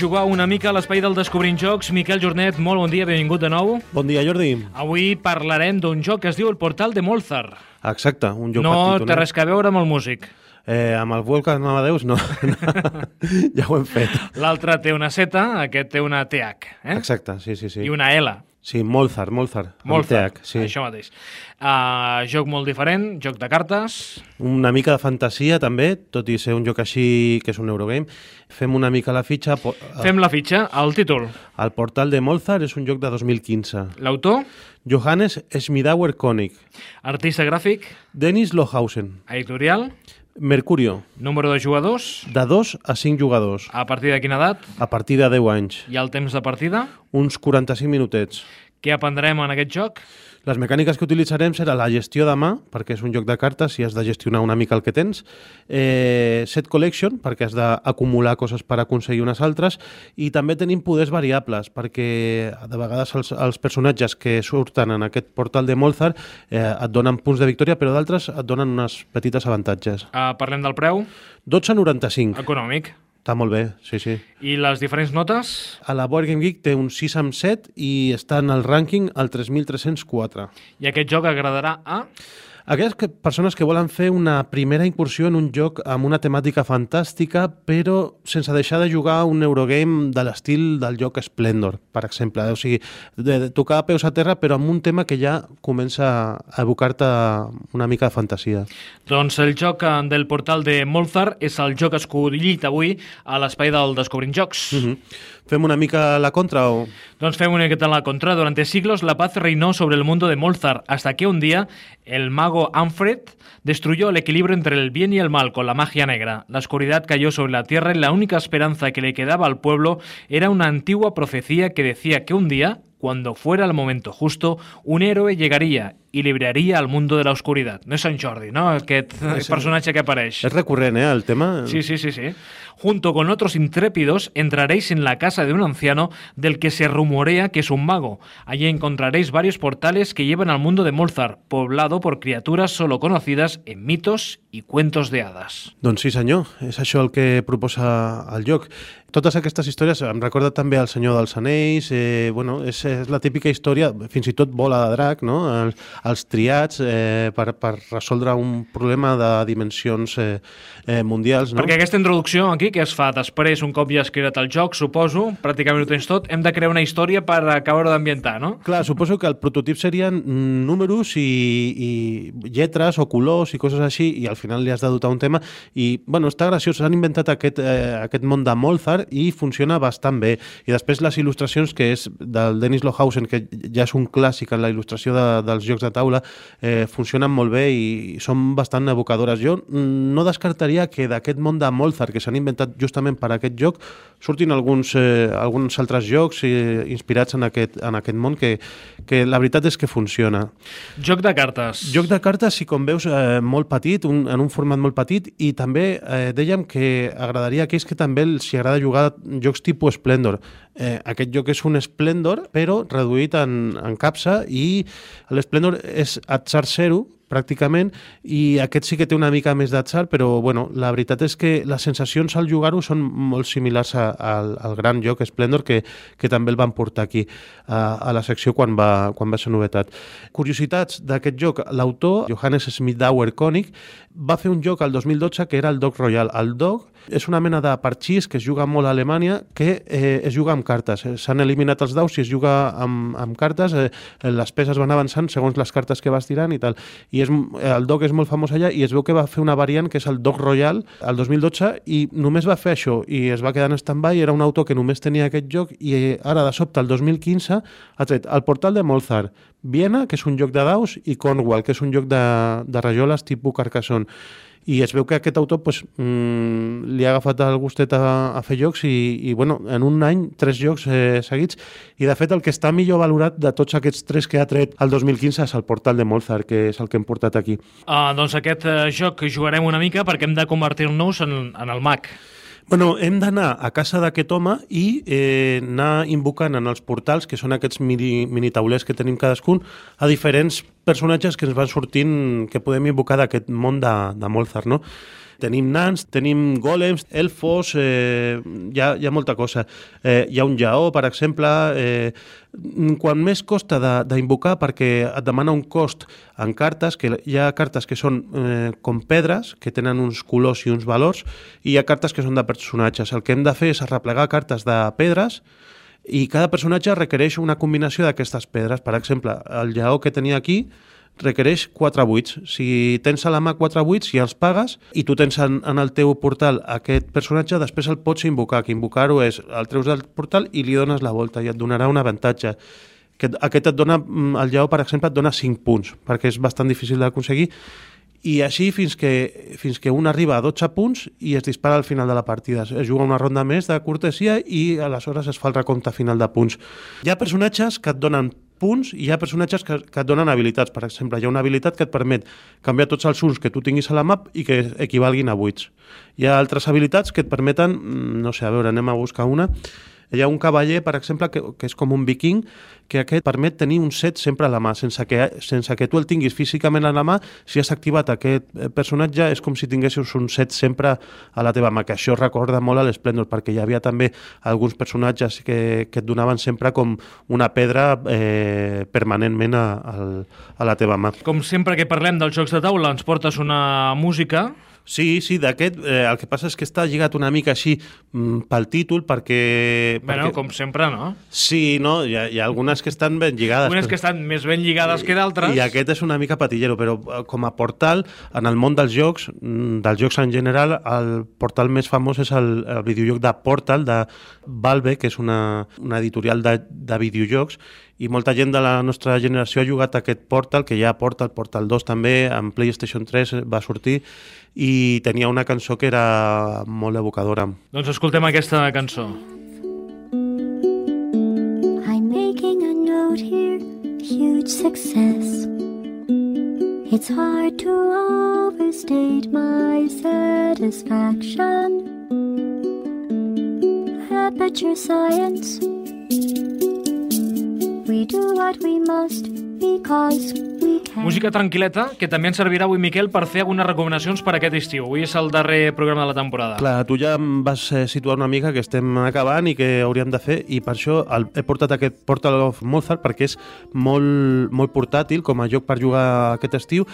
Jugar una mica a l'espai del Descobrint Jocs. Miquel Jornet, molt bon dia, benvingut de nou. Bon dia, Jordi. Avui parlarem d'un joc que es diu El Portal de Molzar. Exacte, un joc No petit. té res a veure amb el músic. Eh, amb el Volcan Amadeus, no. ja ho hem fet. L'altre té una Z, aquest té una TH, eh? Exacte, sí, sí, sí. I una L. Sí, Molzar, Molzar. Molzar, TH, sí. això mateix. Uh, joc molt diferent, joc de cartes. Una mica de fantasia, també, tot i ser un joc així, que és un Eurogame. Fem una mica la fitxa. po- Fem la fitxa, el títol. El portal de Molzar és un joc de 2015. L'autor, Johannes Schmidauer Koenig. artista gràfic, Dennis Lohausen. editorial, Mercurio. número de jugadors, De 2 a 5 jugadors. a partir de quina edat A partir de 10 anys. i el temps de partida. Uns 45 minutets. Què aprendrem en aquest joc? Les mecàniques que utilitzarem serà la gestió de mà, perquè és un joc de cartes i has de gestionar una mica el que tens, eh, set collection, perquè has d'acumular coses per aconseguir unes altres, i també tenim poders variables, perquè de vegades els, els personatges que surten en aquest portal de Molzar eh, et donen punts de victòria, però d'altres et donen unes petites avantatges. Uh, parlem del preu 12,95. econòmic. Està molt bé, sí, sí. I les diferents notes? A la Board Game Geek té un 6 amb 7 i està en el rànquing al 3.304. I aquest joc agradarà a... Aquelles que, persones que volen fer una primera incursió en un joc amb una temàtica fantàstica, però sense deixar de jugar un Eurogame de l'estil del joc Splendor, per exemple. O sigui, de, de tocar peus a terra, però amb un tema que ja comença a evocar-te una mica de fantasia. Doncs el joc eh, del portal de Molzar és el joc escollit avui a l'espai del Descobrint Jocs. Mm -hmm. Fem una mica la contra o... Doncs fem una miqueta la contra. Durante siglos la paz reinó sobre el mundo de Molzar, hasta que un día el mago Anfred destruyó el equilibrio entre el bien y el mal con la magia negra. La oscuridad cayó sobre la tierra y la única esperanza que le quedaba al pueblo era una antigua profecía que decía que un día, cuando fuera el momento justo, un héroe llegaría i libraria al mundo de la oscuridad. No és Sant Jordi, no? Aquest Sí. personatge que apareix. És recurrent, eh, el tema? Sí, sí, sí, sí. Junto con otros intrépidos entraréis en la casa de un anciano del que se rumorea que es un mago. Allí encontraréis varios portales que llevan al mundo de Molzar, poblado por criaturas solo conocidas en mitos y cuentos de hadas. Doncs sí, senyor, és això el que proposa el joc. Totes aquestes històries em recorda també el Senyor dels Anells, eh, bueno, és, és la típica història, fins i tot bola de drac, no? El, els triats eh, per, per resoldre un problema de dimensions eh, eh, mundials. No? Perquè aquesta introducció aquí, que es fa després, un cop ja has creat el joc, suposo, pràcticament ho tens tot, hem de crear una història per acabar d'ambientar, no? Clar, suposo que el prototip serien números i, i lletres o colors i coses així, i al final li has de dotar un tema. I, bueno, està graciós, s'han inventat aquest, eh, aquest món de Molzar i funciona bastant bé. I després les il·lustracions, que és del Dennis Lohausen, que ja és un clàssic en la il·lustració de, dels jocs de taula, eh, funcionen molt bé i són bastant evocadores. Jo mm, no descartaria que d'aquest món de Molzar, que s'han inventat justament per a aquest joc, surtin alguns, eh, alguns altres jocs eh, inspirats en aquest, en aquest món que, que la veritat és que funciona. Joc de cartes. Joc de cartes, si com veus, eh, molt petit, un, en un format molt petit, i també eh, dèiem que agradaria a aquells que també els agrada jugar jocs tipus Splendor. Eh, aquest joc és un Splendor, però reduït en, en capsa, i l'Splendor és atzar zero, pràcticament, i aquest sí que té una mica més d'atzar, però bueno, la veritat és que les sensacions al jugar-ho són molt similars a, al, al gran joc Splendor, que, que també el van portar aquí a, a la secció quan va, quan va ser novetat. Curiositats d'aquest joc, l'autor, Johannes Schmidauer Koenig, va fer un joc al 2012 que era el Dog Royal. El Dog és una mena de parxís que es juga molt a Alemanya que eh, es juga amb cartes. Eh, S'han eliminat els daus i es juga amb, amb cartes, eh, les peces van avançant segons les cartes que vas tirant i tal. I és, el Dog és molt famós allà i es veu que va fer una variant que és el Dog Royal el 2012 i només va fer això i es va quedar en stand-by, era un autor que només tenia aquest joc i eh, ara de sobte el 2015 ha tret el portal de Molzar, Viena, que és un joc de daus, i Cornwall, que és un joc de, de rajoles tipus Carcassonne i es veu que aquest autor pues, mm, li ha agafat el gustet a, a fer jocs i, i bueno, en un any tres jocs eh, seguits i de fet el que està millor valorat de tots aquests tres que ha tret el 2015 és el portal de Molzar, que és el que hem portat aquí. Uh, doncs aquest uh, joc jugarem una mica perquè hem de convertir-nos en, en el mag. Bueno, hem d'anar a casa d'aquest home i eh, anar invocant en els portals, que són aquests mini, mini taulers que tenim cadascun, a diferents personatges que ens van sortint, que podem invocar d'aquest món de, de Molzar, no? Tenim nans, tenim golems, elfos, eh, hi, ha, hi ha molta cosa. Eh, hi ha un jaó, per exemple, eh, quan més costa d'invocar perquè et demana un cost en cartes, que hi ha cartes que són eh, com pedres, que tenen uns colors i uns valors, i hi ha cartes que són de personatges. El que hem de fer és arreplegar cartes de pedres i cada personatge requereix una combinació d'aquestes pedres. Per exemple, el lleó que tenia aquí requereix 4 buits. Si tens a la mà 4 buits i els pagues i tu tens en, en el teu portal aquest personatge, després el pots invocar, que invocar-ho és el treus del portal i li dones la volta i et donarà un avantatge. Aquest, aquest et dona, mm, el lleó, per exemple, et dona 5 punts, perquè és bastant difícil d'aconseguir i així fins que, fins que un arriba a 12 punts i es dispara al final de la partida. Es juga una ronda més de cortesia i aleshores es fa el recompte final de punts. Hi ha personatges que et donen punts i hi ha personatges que, que et donen habilitats. Per exemple, hi ha una habilitat que et permet canviar tots els uns que tu tinguis a la map i que equivalguin a buits. Hi ha altres habilitats que et permeten, mm, no sé, a veure, anem a buscar una, hi ha un cavaller, per exemple, que, que és com un viking, que aquest permet tenir un set sempre a la mà, sense que, sense que tu el tinguis físicament a la mà, si has activat aquest eh, personatge és com si tinguessis un set sempre a la teva mà, que això recorda molt a l'Esplendor, perquè hi havia també alguns personatges que, que et donaven sempre com una pedra eh, permanentment a, a, la teva mà. Com sempre que parlem dels jocs de taula, ens portes una música Sí, sí, d'aquest, eh, el que passa és que està lligat una mica així mm, pel títol, perquè... Bueno, perquè... com sempre, no? Sí, no, hi ha, hi ha algunes que estan ben lligades. Algunes però... que estan més ben lligades que d'altres. I aquest és una mica patillero, però eh, com a portal, en el món dels jocs, mm, dels jocs en general, el portal més famós és el, el videojoc de Portal, de Valve, que és una, una editorial de, de videojocs, i molta gent de la nostra generació ha jugat aquest Portal, que ja Portal, Portal 2 també, en PlayStation 3 va sortir, i tenia una cançó que era molt evocadora. Doncs escoltem aquesta cançó. I'm making a note here, huge success. It's hard to overstate my satisfaction. Aperture science We do what we must because. Música tranquil·leta, que també ens servirà avui, Miquel, per fer algunes recomanacions per aquest estiu. Avui és el darrer programa de la temporada. Clar, tu ja em vas eh, situar una mica que estem acabant i que hauríem de fer, i per això el, he portat aquest Portal of Mozart perquè és molt, molt portàtil com a joc per jugar aquest estiu,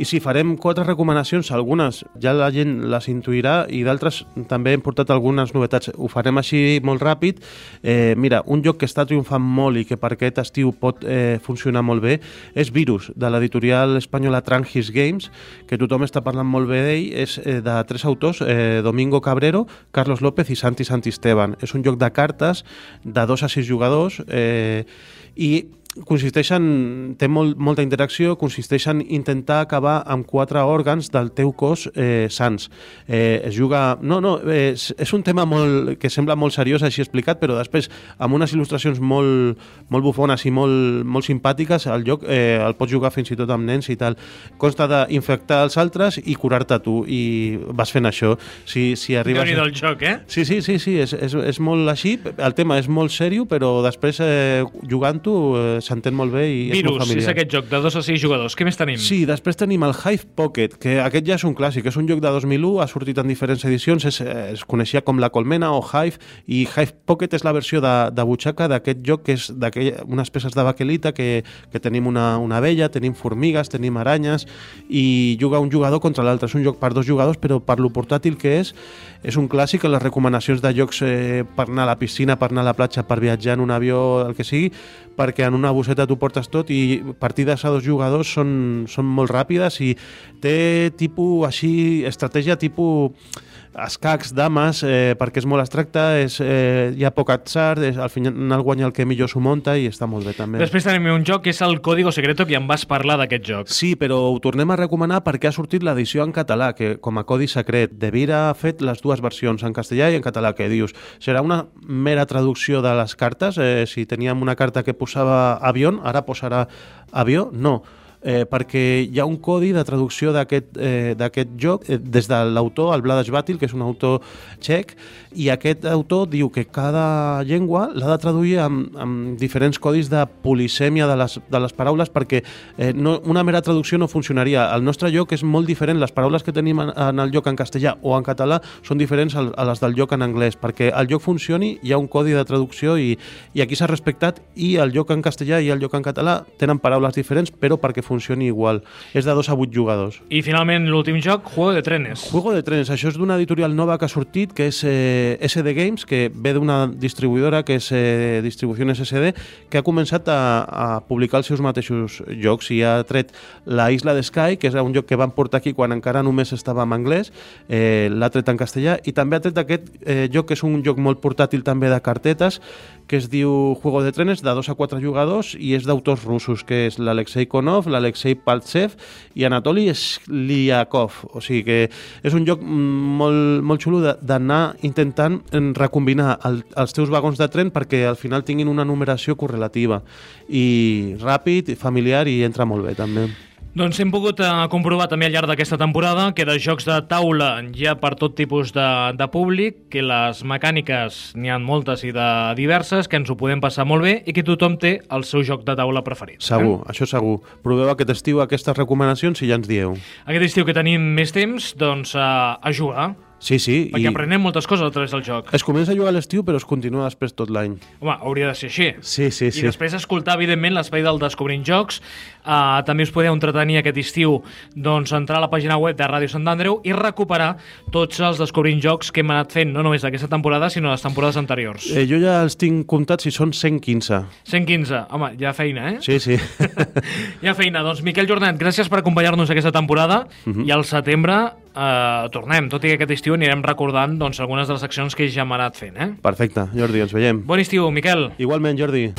i si farem quatre recomanacions, algunes ja la gent les intuirà i d'altres també hem portat algunes novetats. Ho farem així molt ràpid. Eh, mira, un joc que està triomfant molt i que per aquest estiu pot eh, funcionar molt bé és Virus, de l'editorial espanyola Trangis Games, que tothom està parlant molt bé d'ell. És eh, de tres autors, eh, Domingo Cabrero, Carlos López i Santi Santisteban. És un joc de cartes de dos a sis jugadors eh, i consisteix en, té molt, molta interacció, consisteix en intentar acabar amb quatre òrgans del teu cos eh, sants. Eh, es juga... No, no, és, és un tema molt, que sembla molt seriós així explicat, però després amb unes il·lustracions molt, molt bufones i molt, molt simpàtiques, el joc eh, el pots jugar fins i tot amb nens i tal. Consta d'infectar els altres i curar-te tu, i vas fent això. Si, si arribes... déu nhi joc, eh? Sí, sí, sí, sí és, és, és molt així, el tema és molt sèrio, però després eh, jugant-ho eh, s'entén molt bé i Virus, és molt familiar. és aquest joc de 2 a 6 jugadors. Què més tenim? Sí, després tenim el Hive Pocket, que aquest ja és un clàssic, és un joc de 2001, ha sortit en diferents edicions, es, es coneixia com la Colmena o Hive, i Hive Pocket és la versió de, de butxaca d'aquest joc que és unes peces de baquelita que, que tenim una, una vella, tenim formigues, tenim aranyes, i juga un jugador contra l'altre. És un joc per dos jugadors, però per lo portàtil que és, és un clàssic en les recomanacions de jocs eh, per anar a la piscina, per anar a la platja, per viatjar en un avió, el que sigui, perquè en una bosseta tu portes tot i partides a dos jugadors són, són molt ràpides i té tipus així, estratègia tipus escacs, dames, eh, perquè és molt abstracte, és, eh, hi ha poc atzar, és, al final guanya el que millor s'ho munta i està molt bé també. Després tenim un joc que és el Código Secreto, que ja em vas parlar d'aquest joc. Sí, però ho tornem a recomanar perquè ha sortit l'edició en català, que com a codi secret. De Vira ha fet les dues versions, en castellà i en català, que dius, serà una mera traducció de les cartes? Eh, si teníem una carta que posava avió, ara posarà avió? No eh, perquè hi ha un codi de traducció d'aquest eh, joc eh, des de l'autor, el Vladas Batil, que és un autor txec, i aquest autor diu que cada llengua l'ha de traduir amb, amb diferents codis de polisèmia de les, de les paraules perquè eh, no, una mera traducció no funcionaria. El nostre lloc és molt diferent, les paraules que tenim en, en el lloc en castellà o en català són diferents a les del lloc en anglès, perquè el lloc funcioni hi ha un codi de traducció i, i aquí s'ha respectat i el lloc en castellà i el lloc en català tenen paraules diferents però perquè funcioni igual. És de dos a vuit jugadors. I finalment l'últim joc, Juego de Trenes. Juego de Trenes, això és d'una editorial nova que ha sortit, que és eh, SD Games, que ve d'una distribuïdora que és eh, Distribucions SD, que ha començat a, a publicar els seus mateixos jocs i ha tret la Isla de Sky, que és un joc que van portar aquí quan encara només estava en anglès, eh, l'ha tret en castellà, i també ha tret aquest eh, joc que és un joc molt portàtil també de cartetes, que es diu Juego de Trenes, de 2 a 4 jugadors, i és d'autors russos, que és l'Alexei Konov, l'Alexei Paltsev i Anatoly Sliakov. O sigui que és un joc molt, molt xulo d'anar intentant recombinar el, els teus vagons de tren perquè al final tinguin una numeració correlativa i ràpid, familiar i entra molt bé també. Doncs hem pogut eh, comprovar també al llarg d'aquesta temporada que de jocs de taula hi ha per tot tipus de, de públic, que les mecàniques n'hi han moltes i de diverses, que ens ho podem passar molt bé i que tothom té el seu joc de taula preferit. Segur, eh? això segur. Proveu aquest estiu aquestes recomanacions i ja ens dieu. Aquest estiu que tenim més temps, doncs a, a jugar. Sí, sí. Perquè i... aprenem moltes coses a través del joc. Es comença a jugar a l'estiu, però es continua després tot l'any. Home, hauria de ser així. Sí, sí, I sí. I després escoltar, evidentment, l'espai del Descobrint Jocs. Uh, també us podeu entretenir aquest estiu doncs, entrar a la pàgina web de Ràdio Sant Andreu i recuperar tots els Descobrint Jocs que hem anat fent, no només d'aquesta temporada, sinó les temporades anteriors. Eh, jo ja els tinc comptats i són 115. 115. Home, ja feina, eh? Sí, sí. ja feina. Doncs, Miquel Jornet, gràcies per acompanyar-nos aquesta temporada uh -huh. i al setembre eh, tornem, tot i que aquest estiu anirem recordant doncs, algunes de les accions que ja hem anat fent. Eh? Perfecte, Jordi, ens veiem. Bon estiu, Miquel. Igualment, Jordi.